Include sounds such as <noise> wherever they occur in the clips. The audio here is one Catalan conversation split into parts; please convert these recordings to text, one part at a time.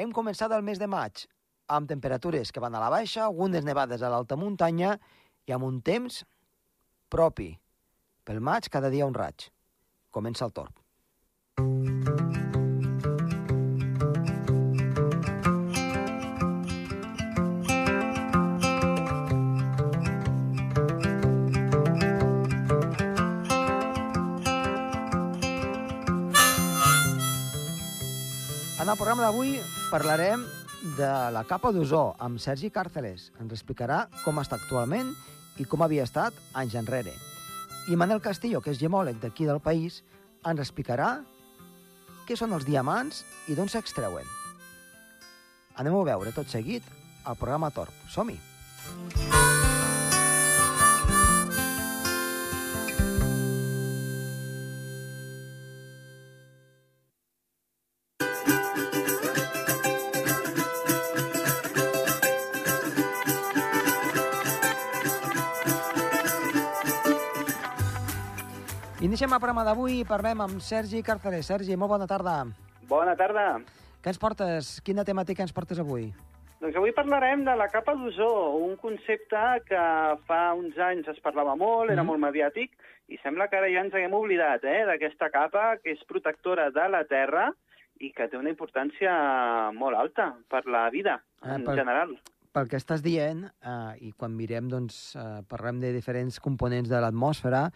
Hem començat el mes de maig, amb temperatures que van a la baixa, algunes nevades a l'alta muntanya i amb un temps propi. Pel maig, cada dia un raig. Comença el torb. En el programa d'avui parlarem de la capa d'ozó amb Sergi Càrceles. Ens explicarà com està actualment i com havia estat anys enrere. I Manel Castillo, que és gemòleg d'aquí del país, ens explicarà què són els diamants i d'on s'extreuen. Anem a veure tot seguit al programa Torp. Som-hi! Iniciem el programa d'avui i parlem amb Sergi Càrceles. Sergi, molt bona tarda. Bona tarda. Què ens portes? Quina temàtica ens portes avui? Doncs avui parlarem de la capa d'ozó, un concepte que fa uns anys es parlava molt, era Mhm. molt mediàtic, i sembla que ara ja ens haguem oblidat eh, d'aquesta capa que és protectora de la Terra i que té una importància molt alta per la vida Ah, en per- general. Pel que estàs dient, eh, i quan mirem, doncs, eh, parlem de diferents components de l'atmosfera,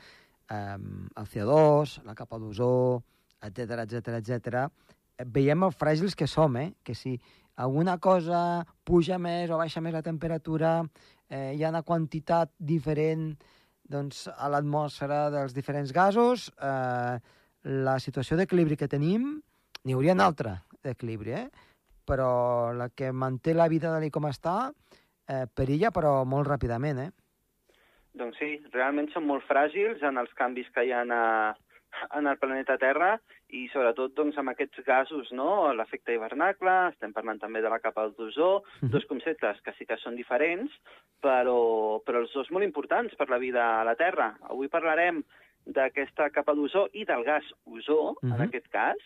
eh, el CO2, la capa d'ozó, etc etc etc. veiem el fràgils que som, eh? Que si alguna cosa puja més o baixa més la temperatura, eh, hi ha una quantitat diferent doncs, a l'atmosfera dels diferents gasos, eh, la situació d'equilibri que tenim, n'hi hauria una altra d'equilibri, eh? però la que manté la vida tal com està eh, perilla, però molt ràpidament, eh? Doncs sí, realment són molt fràgils en els canvis que hi ha a, en el planeta Terra i sobretot doncs, amb aquests gasos, no? l'efecte hivernacle, estem parlant també de la capa d'ozó, Mhm. dos conceptes que sí que són diferents, però, però els dos molt importants per la vida a la Terra. Avui parlarem d'aquesta capa d'ozó i del gas ozó, Mhm. en aquest cas,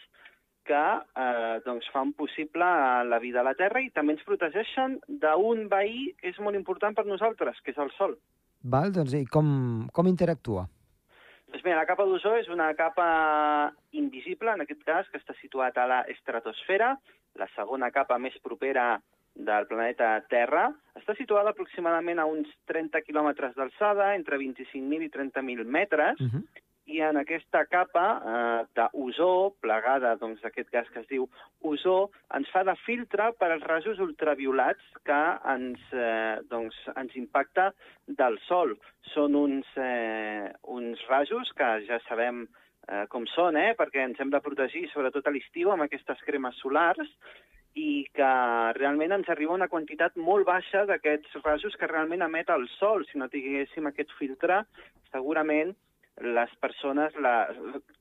que eh, doncs fan possible la vida a la Terra i també ens protegeixen d'un veí que és molt important per nosaltres, que és el Sol. Val? Doncs i com, com interactua? Doncs mira, la capa d'ozó és una capa invisible, en aquest cas, que està situat a la estratosfera, la segona capa més propera del planeta Terra. Està situada aproximadament a uns 30 quilòmetres d'alçada, entre 25.000 i 30.000 metres, Uh -huh. I en aquesta capa eh, d'ozó, plegada doncs, d'aquest gas que es diu ozó, ens fa de filtre per als rajos ultraviolats que ens, eh, doncs, ens impacta del sol. Són uns, eh, uns rajos que ja sabem eh, com són, eh, perquè ens hem de protegir, sobretot a l'estiu, amb aquestes cremes solars, i que realment ens arriba una quantitat molt baixa d'aquests rajos que realment emet el sol. Si no tinguéssim aquest filtre, segurament les persones, la,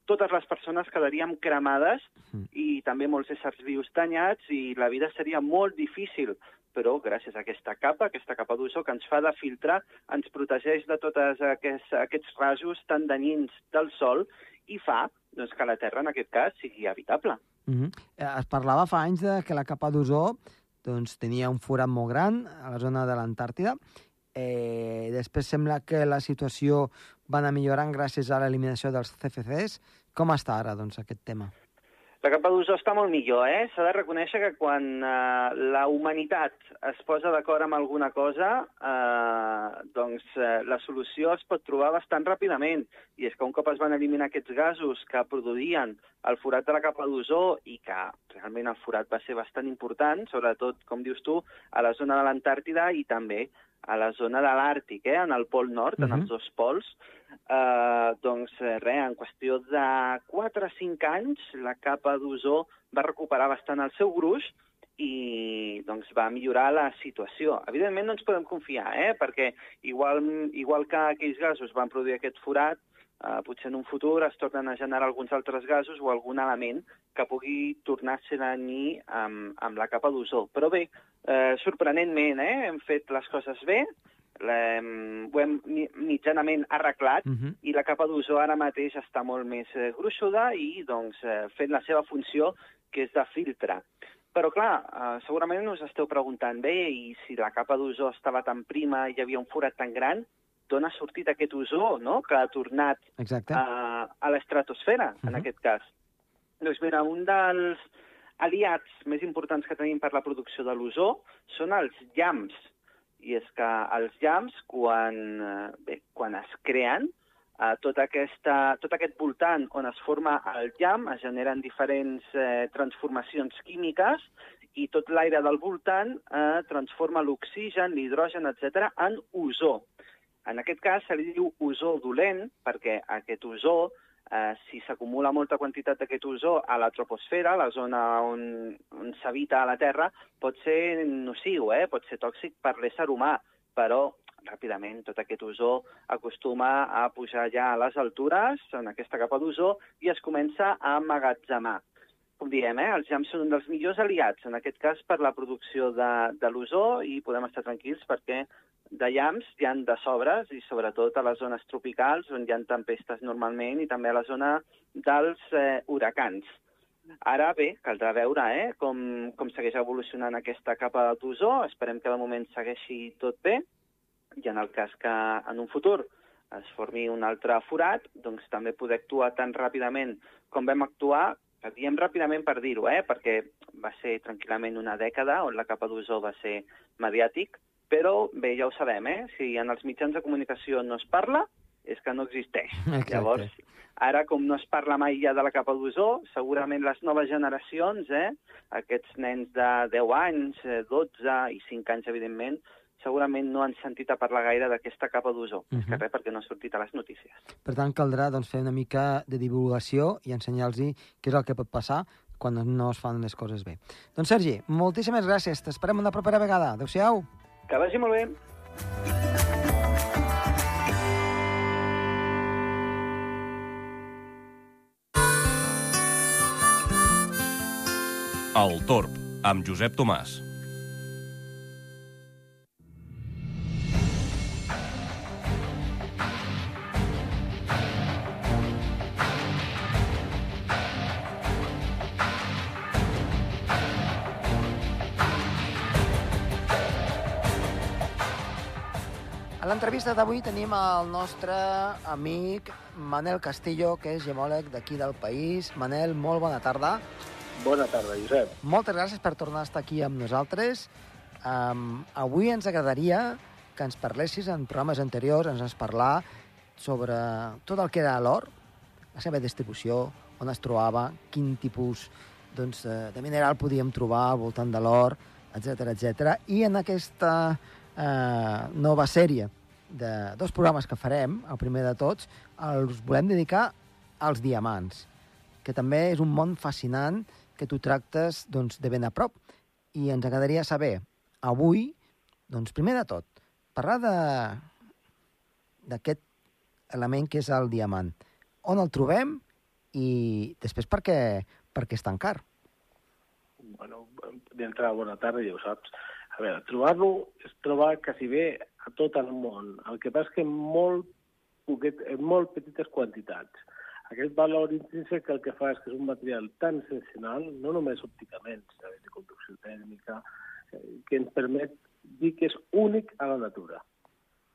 totes les persones quedaríem cremades Mm. i també molts éssers vius danyats i la vida seria molt difícil. Però gràcies a aquesta capa, aquesta capa d'ozó que ens fa de filtre, ens protegeix de tots aquests, aquests rajos tan danyins del sol i fa doncs, que la Terra, en aquest cas, sigui habitable. -huh. eh, es parlava fa anys de que la capa d'ozó doncs, tenia un forat molt gran a la zona de l'Antàrtida. Eh, després sembla que la situació va anar millorant gràcies a l'eliminació dels CFCs. Com està ara, doncs, aquest tema? La capa d'ozó està molt millor, eh? S'ha de reconèixer que quan eh, la humanitat es posa d'acord amb alguna cosa, eh, doncs eh, la solució es pot trobar bastant ràpidament. I és que un cop es van eliminar aquests gasos que produïen el forat de la capa d'ozó i que realment el forat va ser bastant important, sobretot, com dius tu, a la zona de l'Antàrtida i també a la zona de l'Àrtic, eh, en el pol nord, en Mhm. els dos pols, eh, doncs eh, res, en qüestió de 4 o 5 anys, la capa d'ozó va recuperar bastant el seu gruix i doncs, va millorar la situació. Evidentment no ens podem confiar, eh? perquè igual, igual que aquells gasos van produir aquest forat, eh, potser en un futur es tornen a generar alguns altres gasos o algun element que pugui tornar a ser danyí amb, amb la capa d'ozó. Però bé, eh, sorprenentment, eh, hem fet les coses bé, l'hem- ho hem mi- mitjanament arreglat Uh -huh. i la capa d'ozó ara mateix està molt més eh, gruixuda i doncs, eh, fent la seva funció, que és de filtre. Però, clar, eh, segurament us esteu preguntant, bé, i si la capa d'ozó estava tan prima i hi havia un forat tan gran, d'on ha sortit aquest ozó, no?, que ha tornat Exacte. a, a l'estratosfera, en Mhm. aquest cas. Doncs mira, un dels aliats més importants que tenim per la producció de l'ozó són els llamps. I és que els llamps, quan, eh, bé, quan es creen, eh, tota aquesta, tot aquest voltant on es forma el llamp es generen diferents eh, transformacions químiques i tot l'aire del voltant eh, transforma l'oxigen, l'hidrogen, etc en ozó. En aquest cas se li diu ozó dolent perquè aquest ozó, eh, si s'acumula molta quantitat d'aquest ozó a la troposfera, la zona on, on s'habita a la Terra, pot ser nociu, eh? pot ser tòxic per l'ésser humà, però ràpidament tot aquest ozó acostuma a pujar ja a les altures, en aquesta capa d'ozó, i es comença a emmagatzemar. Com diem, eh? els llamps són un dels millors aliats, en aquest cas per la producció de, de l'ozó, i podem estar tranquils perquè de llamps hi han de sobres, i sobretot a les zones tropicals, on hi ha tempestes normalment, i també a la zona dels eh, huracans. Ara bé, caldrà veure eh, com, com segueix evolucionant aquesta capa d'ozó. Esperem que de moment segueixi tot bé i en el cas que en un futur es formi un altre forat, doncs també poder actuar tan ràpidament com vam actuar, que diem ràpidament per dir-ho, eh, perquè va ser tranquil·lament una dècada on la capa d'ozó va ser mediàtic, però bé, ja ho sabem, eh? si en els mitjans de comunicació no es parla, és que no existeix. Exacte. Llavors, ara, com no es parla mai ja de la capa d'ozó, segurament les noves generacions, eh, aquests nens de 10 anys, eh, 12 i 5 anys, evidentment, segurament no han sentit a parlar gaire d'aquesta capa d'ozó. Uh -huh. És Mhm. que res, perquè no ha sortit a les notícies. Per tant, caldrà doncs, fer una mica de divulgació i ensenyar-los què és el que pot passar quan no es fan les coses bé. Doncs, Sergi, moltíssimes gràcies. T'esperem una propera vegada. Adéu-siau. Que vagi molt bé. El Torb, amb Josep Tomàs. L'entrevista d'avui tenim el nostre amic Manel Castillo, que és gemòleg d'aquí del país. Manel, molt bona tarda. Bona tarda, Josep. Moltes gràcies per tornar a estar aquí amb nosaltres. Um, avui ens agradaria que ens parlessis en programes anteriors, ens has parlat sobre tot el que era l'or, la seva distribució, on es trobava, quin tipus doncs, de, de mineral podíem trobar al voltant de l'or, etc etc. I en aquesta eh, nova sèrie de dos programes que farem, el primer de tots, els volem dedicar als diamants, que també és un món fascinant que tu tractes doncs, de ben a prop. I ens agradaria saber, avui, doncs, primer de tot, parlar de d'aquest element que és el diamant. On el trobem i després per què, per què és tan car? Bueno, d'entrada, bona tarda, ja ho saps. A veure, trobar-lo es trobar quasi bé a tot el món. El que passa és que en molt, poquet, en molt petites quantitats. Aquest valor intrínsec el que fa és que és un material tan excepcional, no només òpticament, sinó de conducció tèrmica, eh, que ens permet dir que és únic a la natura.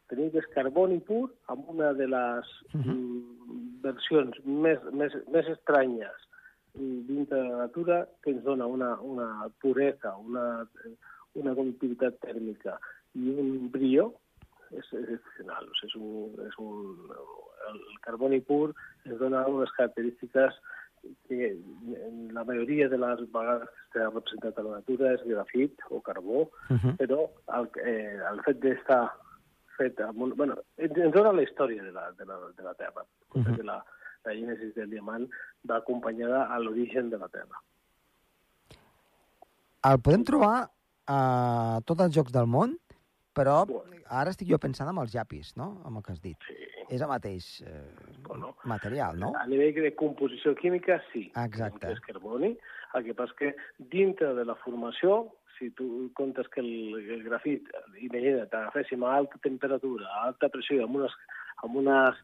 Tenim que és carboni pur amb una de les uh Mhm. -huh. versions més, més, més estranyes mm, dintre de la natura que ens dona una, una puresa, una, una conductivitat tèrmica i un brillo és, és excepcional. O sigui, és un, és un, el carboni pur ens dona unes característiques que en la majoria de les vegades que està representat a la natura és grafit o carbó, Uh -huh. però el, eh, el fet d'estar fet amb un... Bueno, ens, ens dona la història de la, de la, de la Terra. Uh. -huh. que la, la gènesis del diamant va acompanyada a l'origen de la Terra. El podem trobar a tots els jocs del món, però ara estic jo pensant en els llapis, no?, amb el que has dit. Sí. És el mateix eh, Bueno. material, no? A nivell de composició química, sí. Exacte. És carboni. El que passa que dintre de la formació, si tu comptes que el, el grafit, imagina't, agaféssim a alta temperatura, a alta pressió, amb unes, amb unes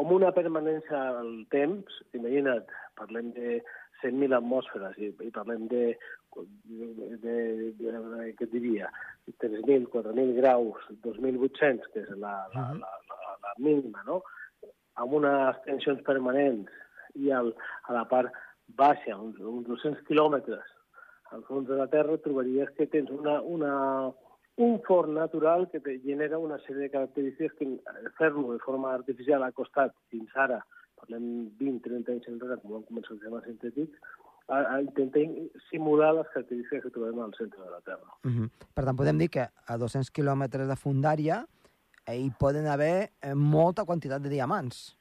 amb una permanència al temps, imagina't, parlem de 100.000 atmosferes, i, i parlem de, de, de, de, de què diria, 3.000, 4.000 graus, 2.800, que és la, la, la, la, la mínima, no? amb unes tensions permanents i al, a la part baixa, uns, uns 200 quilòmetres al fons de la Terra, trobaries que tens una, una, un forn natural que te genera una sèrie de característiques que fer-lo de forma artificial ha costat fins ara, parlem 20-30 anys enrere, com van començar els temes sintètics, a, a intentar simular les característiques que trobem al centre de la Terra. Uh -huh. Per tant, podem dir que a 200 quilòmetres de fundària hi poden haver eh, molta quantitat de diamants.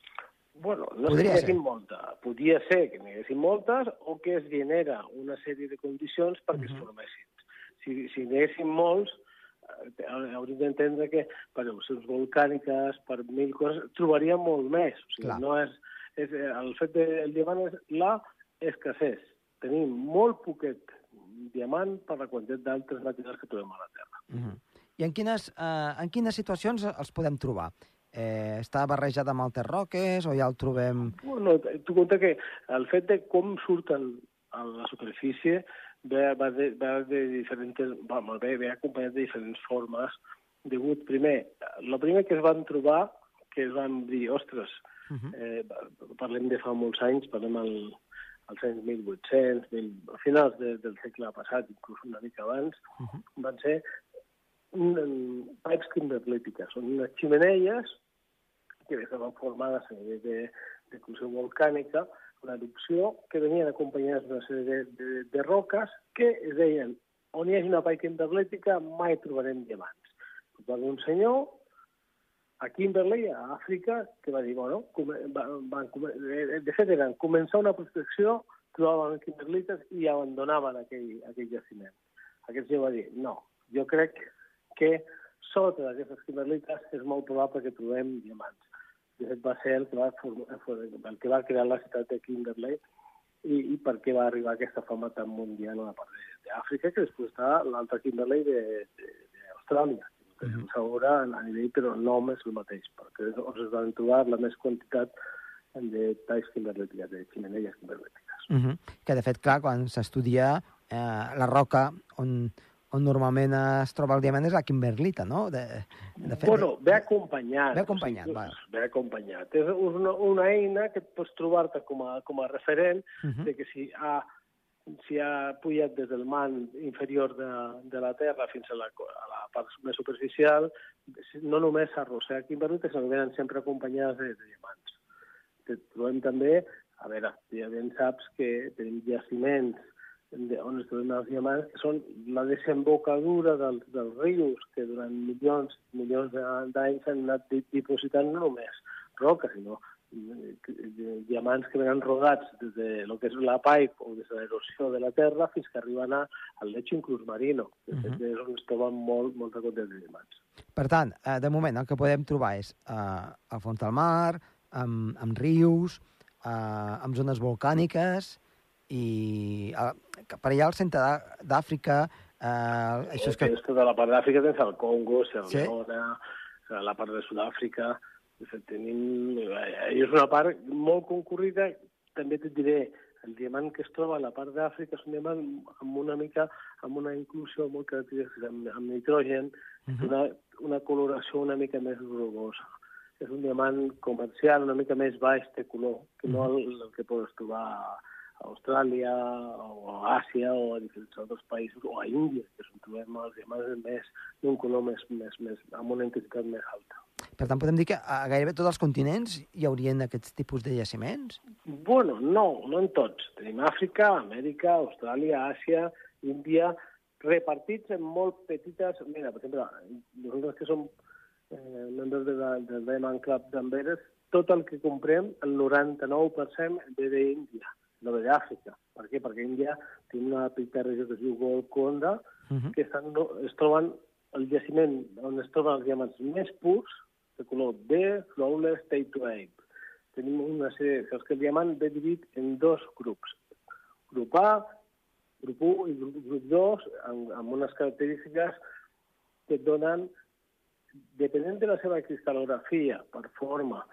Bueno, no Podria sé que n'hi molta. Podria ser que n'hi haguessin moltes o que es genera una sèrie de condicions perquè uh -huh. es formessin. Si, si n'hi haguessin molts, hauríem d'entendre que per erupcions volcàniques, per mil coses, trobaríem molt més. O sigui, Clar. no és, és, eh, el fet del diamant és la escassez. Tenim molt poquet diamant per la quantitat d'altres materials que trobem a la Terra. Uh -huh. I en quines, eh, en quines situacions els podem trobar? Eh, està barrejat amb altres roques o ja el trobem... Bueno, tu compte que el fet de com surten a la superfície ve, va, de, va de diferents... Va, molt bé, ve acompanyat de diferents formes, degut, primer, el primer que es van trobar, que es van dir, ostres, Uh -huh. eh, parlem de fa molts anys, parlem al, als anys 1800, 1000, a finals de, del segle passat, inclús una mica abans, Uh -huh. van ser un, pipes kimberlítiques, són unes ximeneies que estaven formades a nivell de- d'eclusió volcànica, una erupció, que venien acompanyades d'una sèrie de, de, de roques que es deien on hi hagi una pipe kimberlítica mai trobarem diamants. Va haver un senyor a Kimberley, a Àfrica, que va dir, bueno, van, come- eh, de fet eren començar una prospecció, trobaven kimberlites i abandonaven aquell, aquell jaciment. Aquest senyor va dir, no, jo crec que sota d'aquestes kimberlites és molt probable que trobem diamants. De fet, va ser el que va, el que va crear la ciutat de Kimberley i, i per què va arribar aquesta fama tan mundial a la part de- d'Àfrica, que després està l'altra Kimberley d'Austràlia. Mhm. sense veure a nivell, però el nom és el mateix, perquè es van trobar la més quantitat de talls kimberlítiques, de ximeneies kimberlítiques. Uh -huh. Que, de fet, clar, quan s'estudia eh, la roca on, on normalment es troba el diamant és la kimberlita, no? De, de fet, bueno, ve acompanyat. Ve acompanyat, o sigui, val. Ve acompanyat. És una, una eina que pots trobar-te com, a, com a referent uh -huh. de que si ha, si ha pujat des del man inferior de, de la Terra fins a la, a la part més superficial, no només s'arrossega kimberlita, sinó que venen sempre acompanyades de, de diamants. Te trobem també, a veure, ja ben saps que tenim jaciments on es troben els diamants, que són la desembocadura dels, dels rius, que durant milions, milions de- d'anys han anat di- dipositant no només roca, sinó eh, diamants que venen rodats des de lo que és la pipe o des de l'erosió de la terra fins que arriben a, al lecho inclús marino, que uh -huh. és on es troben molt, molta quantitat de diamants. Per tant, eh, de moment el que podem trobar és eh, al fons del mar, amb, amb rius, eh, amb zones volcàniques, i eh, que per allà al centre d'À- d'Àfrica, eh, això és que... Tens tota la part d'Àfrica, tens el Congo, Sierra Sí. Leone, la part de Sud-àfrica, tenim... eh, És una part molt concurrida, també et diré, el diamant que es troba a la part d'Àfrica és un diamant amb una mica, amb una inclusió molt característica, amb, amb nitrogen, Uh -huh. una, una coloració una mica més grogosa. És un diamant comercial una mica més baix de color, que no el, el que pots trobar a Austràlia o a Àsia o a diferents altres països, o a Índia, que és on trobem els diamants més d'un color més, més, més, amb una intensitat més alta. Per tant, podem dir que a gairebé tots els continents hi haurien aquests tipus de jaciments? Bueno, no, no en tots. Tenim Àfrica, Amèrica, Austràlia, Àsia, Índia, repartits en molt petites... Mira, per exemple, nosaltres que som eh, membres de la, del Diamond Club d'Amberes, tot el que comprem, el 99% ve d'Índia, no ve d'Àfrica. Per què? Perquè Índia té una petita regió que es diu Golconda, Uh -huh. que estan, no, es troben el jaciment on es troben els diamants més purs, de color B, flawless, state to ape. Tenim una sèrie, saps que el diamant ve dividit en dos grups. Grup A, grup 1 i grup, grup 2, amb, amb unes característiques que et donen, depenent de la seva cristal·lografia, per forma,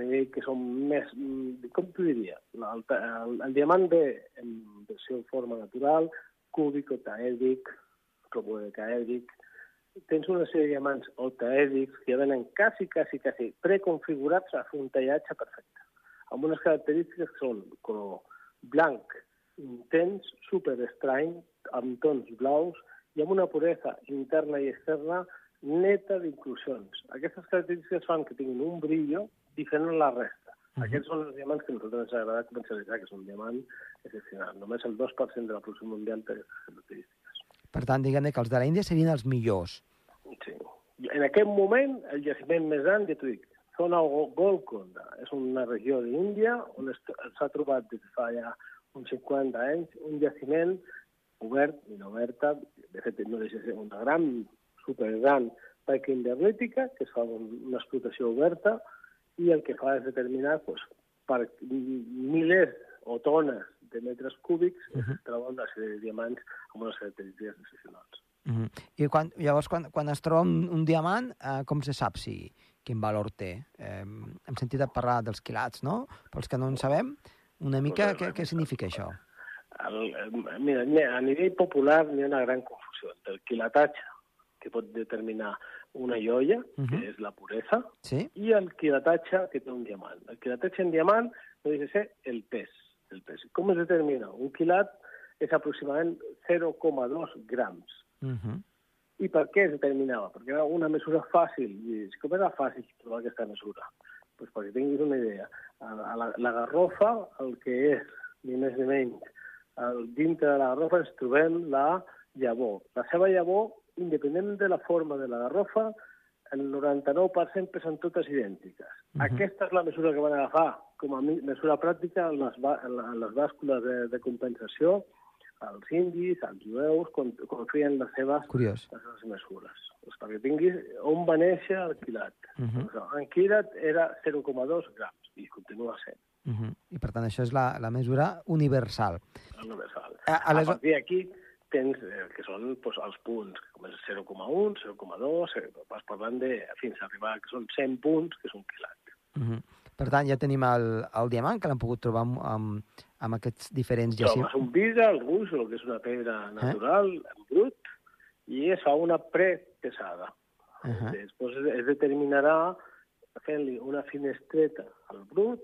nivell que són més... mm, Com t'ho diria? El, el, el diamant ve en versió forma natural, cúbic, octaèdric, cromodecaèdric. Tens una sèrie de diamants octaèdrics que venen quasi, quasi, quasi preconfigurats a fer un tallatge perfecte, amb unes característiques que són color blanc, intens, super estrany, amb tons blaus i amb una puresa interna i externa neta d'inclusions. Aquestes característiques fan que tinguin un brillo diferent a la resta. Uh -huh. Aquests són els diamants que a nosaltres ens agrada comercialitzar, que és un diamant excepcional. Només el 2% de la producció mundial té aquestes característiques. Per tant, diguem que els de l'Índia serien els millors. Sí. En aquest moment, el jaciment més gran, ja t'ho dic, zona Go- Golconda. És una regió d'Índia on s'ha trobat des de fa ja uns 50 anys un jaciment obert, i oberta, de fet no deixa de ser una gran, supergran taca indernítica, que es fa un- una explotació oberta, i el que fa és determinar doncs, per milers o tones de metres cúbics uh. -huh. es troba una sèrie de diamants amb unes característiques excepcionals. Uh -huh. I quan, llavors, quan, quan es troba un, un diamant, eh, com se sap si quin valor té? Eh, hem sentit a parlar dels quilats, no? Pels que no en sabem, una mica, què, què significa això? El, eh, mira, a nivell popular n'hi ha una gran confusió entre el quilatatge, que pot determinar una joia, uh Mhm. -huh. que és la puresa, Sí? i el quilatatge, que té un diamant. El quilatatge en diamant no deixa de ser el pes. El pes. Com es determina? Un quilat és aproximadament 0,2 grams. Uh -huh. I per què es determinava? Perquè era una mesura fàcil. I com era fàcil trobar aquesta mesura? Pues perquè tinguis una idea. A la, la garrofa, el que és, ni més ni menys, el, dintre de la garrofa ens trobem la llavor. La seva llavor, independent de la forma de la garrofa, el 99% pesen totes idèntiques. Uh. -huh. Aquesta és la mesura que van agafar com a mesura pràctica en les, en les bàscules de, de compensació als indis, als jueus, quan, quan feien les seves Curiós. les seves mesures. Pues perquè tinguis on va néixer el quilat. Uh -huh. Sigui, en quilat era 0,2 grams i continua sent Uh -huh. I per tant, això és la, la mesura universal. universal. A- A, aleshores- partir d'aquí tens eh, que són pues, els punts, que comença 0,1, 0,2, eh, vas parlant de fins a arribar que són 100 punts, que és un quilat. Uh -huh. Per tant, ja tenim el, el diamant, que l'hem pogut trobar amb, amb, amb aquests diferents Trobes jaciments. un vidre, el ruslo, que és una pedra natural, en brut, i es fa una prepesada. Uh -huh. Després es determinarà fent-li una finestreta al brut,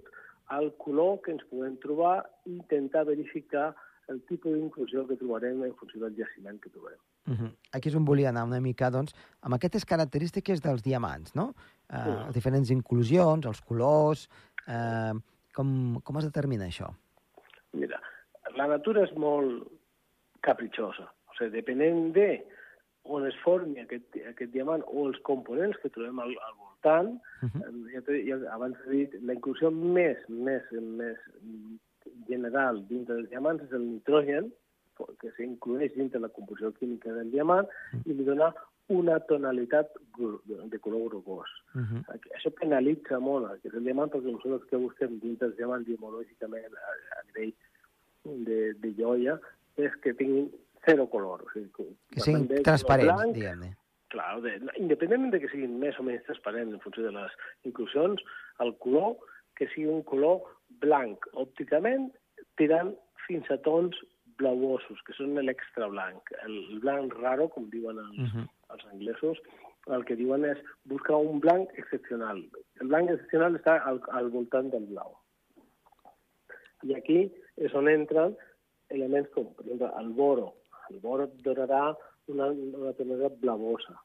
al color que ens podem trobar i intentar verificar el tipus d'inclusió que trobarem en funció del jaciment que trobem. Uh -huh. Aquí és on volia anar una mica, doncs, amb aquestes característiques dels diamants, no? Uh, Sí. les diferents inclusions, els colors... Uh, com, com es determina això? Mira, la natura és molt capritxosa. O sigui, depenent de on es formi aquest, aquest diamant o els components que trobem al, al voltant, Uh -huh. Eh, ja, t'he- ja abans he dit, la inclusió més, més, més general dintre dels diamants és el nitrogen, que s'inclueix dintre la composició química del diamant i li dona una tonalitat de color grogós. Uh -huh. Això penalitza molt aquest el diamant perquè nosaltres que busquem dintre dels diamants biològicament a, a nivell de, de joia és que tinguin zero color. O sigui, Que siguin de color transparents, diguem-ne. Clar, de, independentment de que siguin més o menys transparents en funció de les inclusions, el color que sigui un color blanc òpticament tirant fins a tons blauosos, que són l'extra blanc. El blanc raro, com diuen els, Uh -huh. els anglesos, el que diuen és buscar un blanc excepcional. El blanc excepcional està al, al voltant del blau. I aquí és on entren elements com, per exemple, el boro. El boro et donarà una, una tonalitat blavosa.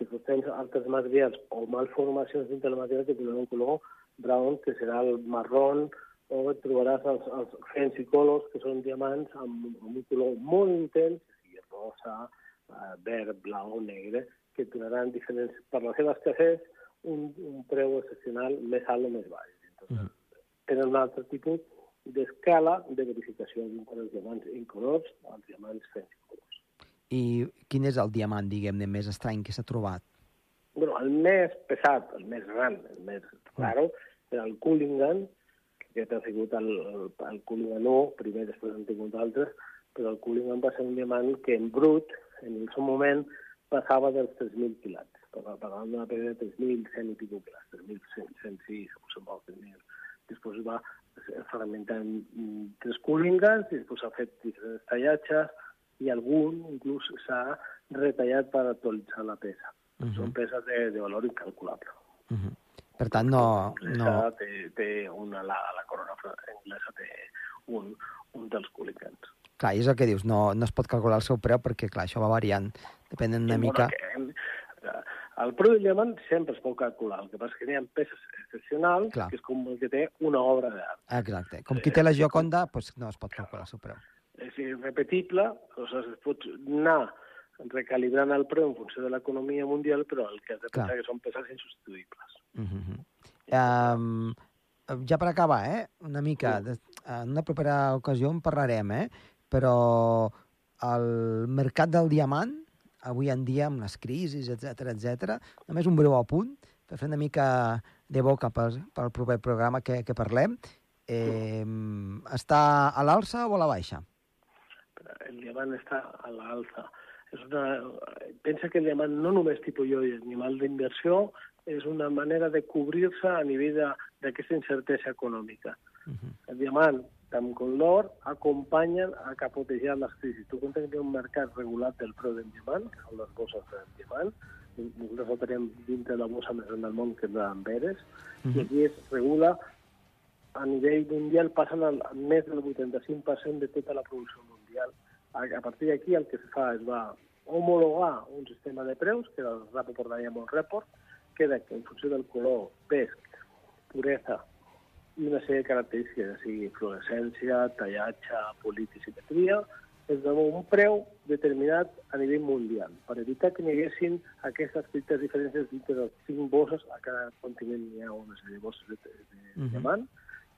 Després tens altres materials o malformacions dintre del material que tindran un color brown, que serà el marrón, o et trobaràs els, els fancy colors, que són diamants amb, amb un color molt intens, sigui rosa, eh, verd, blau, negre, que donaran diferents, per la seva escassez, un, un preu excepcional més alt o més baix. Entonces, Mhm. tenen un altre tipus d'escala de verificació dintre dels diamants incolors als diamants fancy colors. I quin és el diamant, diguem-ne, més estrany que s'ha trobat? Bueno, el més pesat, el més gran, el més raro, era el Cullingan, que aquest ha sigut el, el, el Cullingan 1, primer després han tingut altres, però el Cullingan va ser un diamant que en brut, en el seu moment, passava dels 3.000 quilats. parlant d'una pedra de 3.100 i pico quilos, 3.106, o se'n vol 3.000. Després va fragmentant mm, tres cúlingans i després s'ha fet diferents tallatges i algun inclús s'ha retallat per actualitzar la peça. Uh -huh. Són peces de, de valor incalculable. Uh -huh. Per tant, no... no... Té, té una, la, la corona anglesa té un, un dels cúlingans. Clar, és el que dius, no, no es pot calcular el seu preu perquè, clar, això va variant, depenent una mica... Que, el preu del diamant sempre es pot calcular, el que passa és que hi ha peces excepcionals, Clar. que és com el que té una obra d'art. Exacte. Com qui té la Gioconda, doncs no es pot calcular el seu preu és irrepetible, aleshores es pot anar recalibrant el preu en funció de l'economia mundial, però el que has de pensar Clar. que són peces insubstituïbles. Uh -huh. um, ja per acabar, eh? una mica, de, en una propera ocasió en parlarem, eh? però el mercat del diamant, avui en dia, amb les crisis, etc etc, només un breu apunt, per fer una mica de boca pel, pel proper programa que, que parlem, eh, està a l'alça o a la baixa? el diamant està a l'alça. És una... Pensa que el diamant no només tipus jo i animal d'inversió, és una manera de cobrir-se a nivell d'aquesta incertesa econòmica. Uh -huh. El diamant, tant com l'or, acompanyen a capotejar les crisis. Tu comptes que hi ha un mercat regulat del preu del diamant, que són les bosses del diamant, nosaltres tenim dintre la bossa més gran del món, que és l'Amberes, uh -huh. i aquí es regula a nivell mundial passen al, més del 85% de tota la producció mundial. A, a partir d'aquí el que es fa és va homologar un sistema de preus, que el Rapoport Diamond Report, que que en funció del color, pesc, puresa i una sèrie de característiques, o sigui fluorescència, tallatge, polit i simetria, es dona un preu determinat a nivell mundial, per evitar que hi haguessin aquestes petites diferències dintre dels cinc bosses, a cada continent hi ha una sèrie de bosses de, de, de uh -huh. diamant,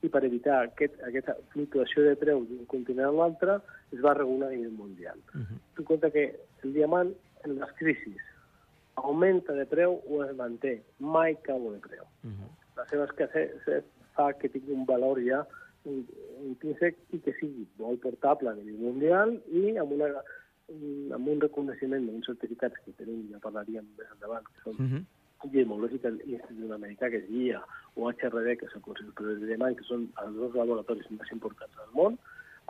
i per evitar aquest, aquesta fluctuació de preus d'un continent a l'altre es va regular a nivell mundial. Uh -huh. Tu compte que el diamant en les crisis augmenta de preu o es manté, mai cau de preu. Uh -huh. La seva escassez fa que tingui un valor ja intrínsec i que sigui molt portable a nivell mundial i amb, una, amb un reconeixement d'uns certificats que tenim, ja parlaríem més endavant, que són uh -huh Gemològic l'Institut Americà, que és GIA, o HRD, que és el Consell Superior que són els dos laboratoris més importants del món,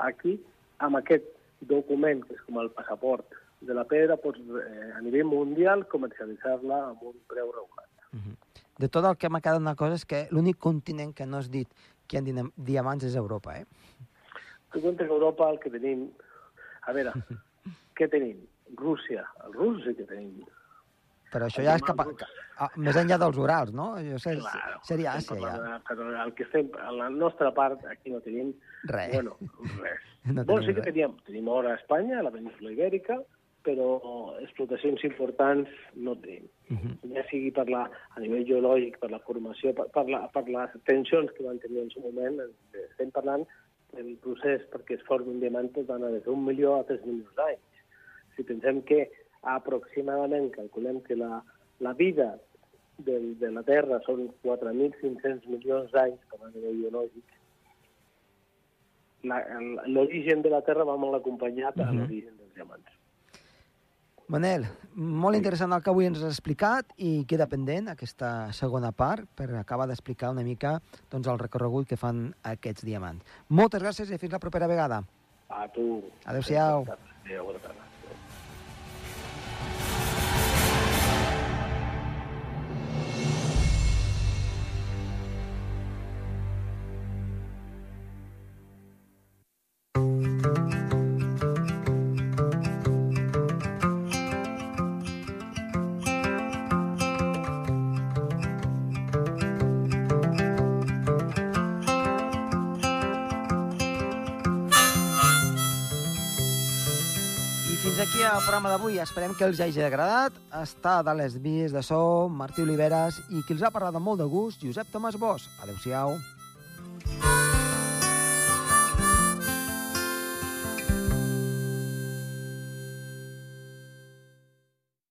aquí, amb aquest document, que és com el passaport de la pedra, pots eh, a nivell mundial comercialitzar-la amb un preu regulat. Uh -huh. De tot el que m'ha quedat una cosa és que l'únic continent que no has dit que hi ha diamants és Europa, eh? Tu comptes que Europa el que tenim... A veure, <laughs> què tenim? Rússia. El rus sí que tenim però això ja és cap a, a, més enllà dels Urals, no? Això ser, claro, seria Àsia, ja. Però el que estem, a la nostra part, aquí no tenim... Res. Bueno, res. <laughs> no bueno, sí que teníem, tenim or a Espanya, a la península Ibèrica, però explotacions importants no tenim. Uh -huh. Ja sigui per la, a nivell geològic, per la formació, per, per, la, per les tensions que van tenir en su moment, estem parlant del procés perquè es formi un diamant pot anar des d'un milió a tres milions d'anys. Si pensem que aproximadament calculem que la, la vida de, de la Terra són 4.500 milions d'anys per a nivell biològic. L'origen de la Terra va molt acompanyat uh -huh. a l'origen dels diamants. Manel, molt interessant el que avui ens has explicat i queda pendent aquesta segona part per acabar d'explicar una mica doncs, el recorregut que fan aquests diamants. Moltes gràcies i fins la propera vegada. A tu. Adéu-siau. Adéu, bona tarda. El programa d'avui. Esperem que els hagi agradat. Està de les vies de so Martí Oliveres i qui els ha parlat amb molt de gust, Josep Tomàs Bosch. Adéu-siau.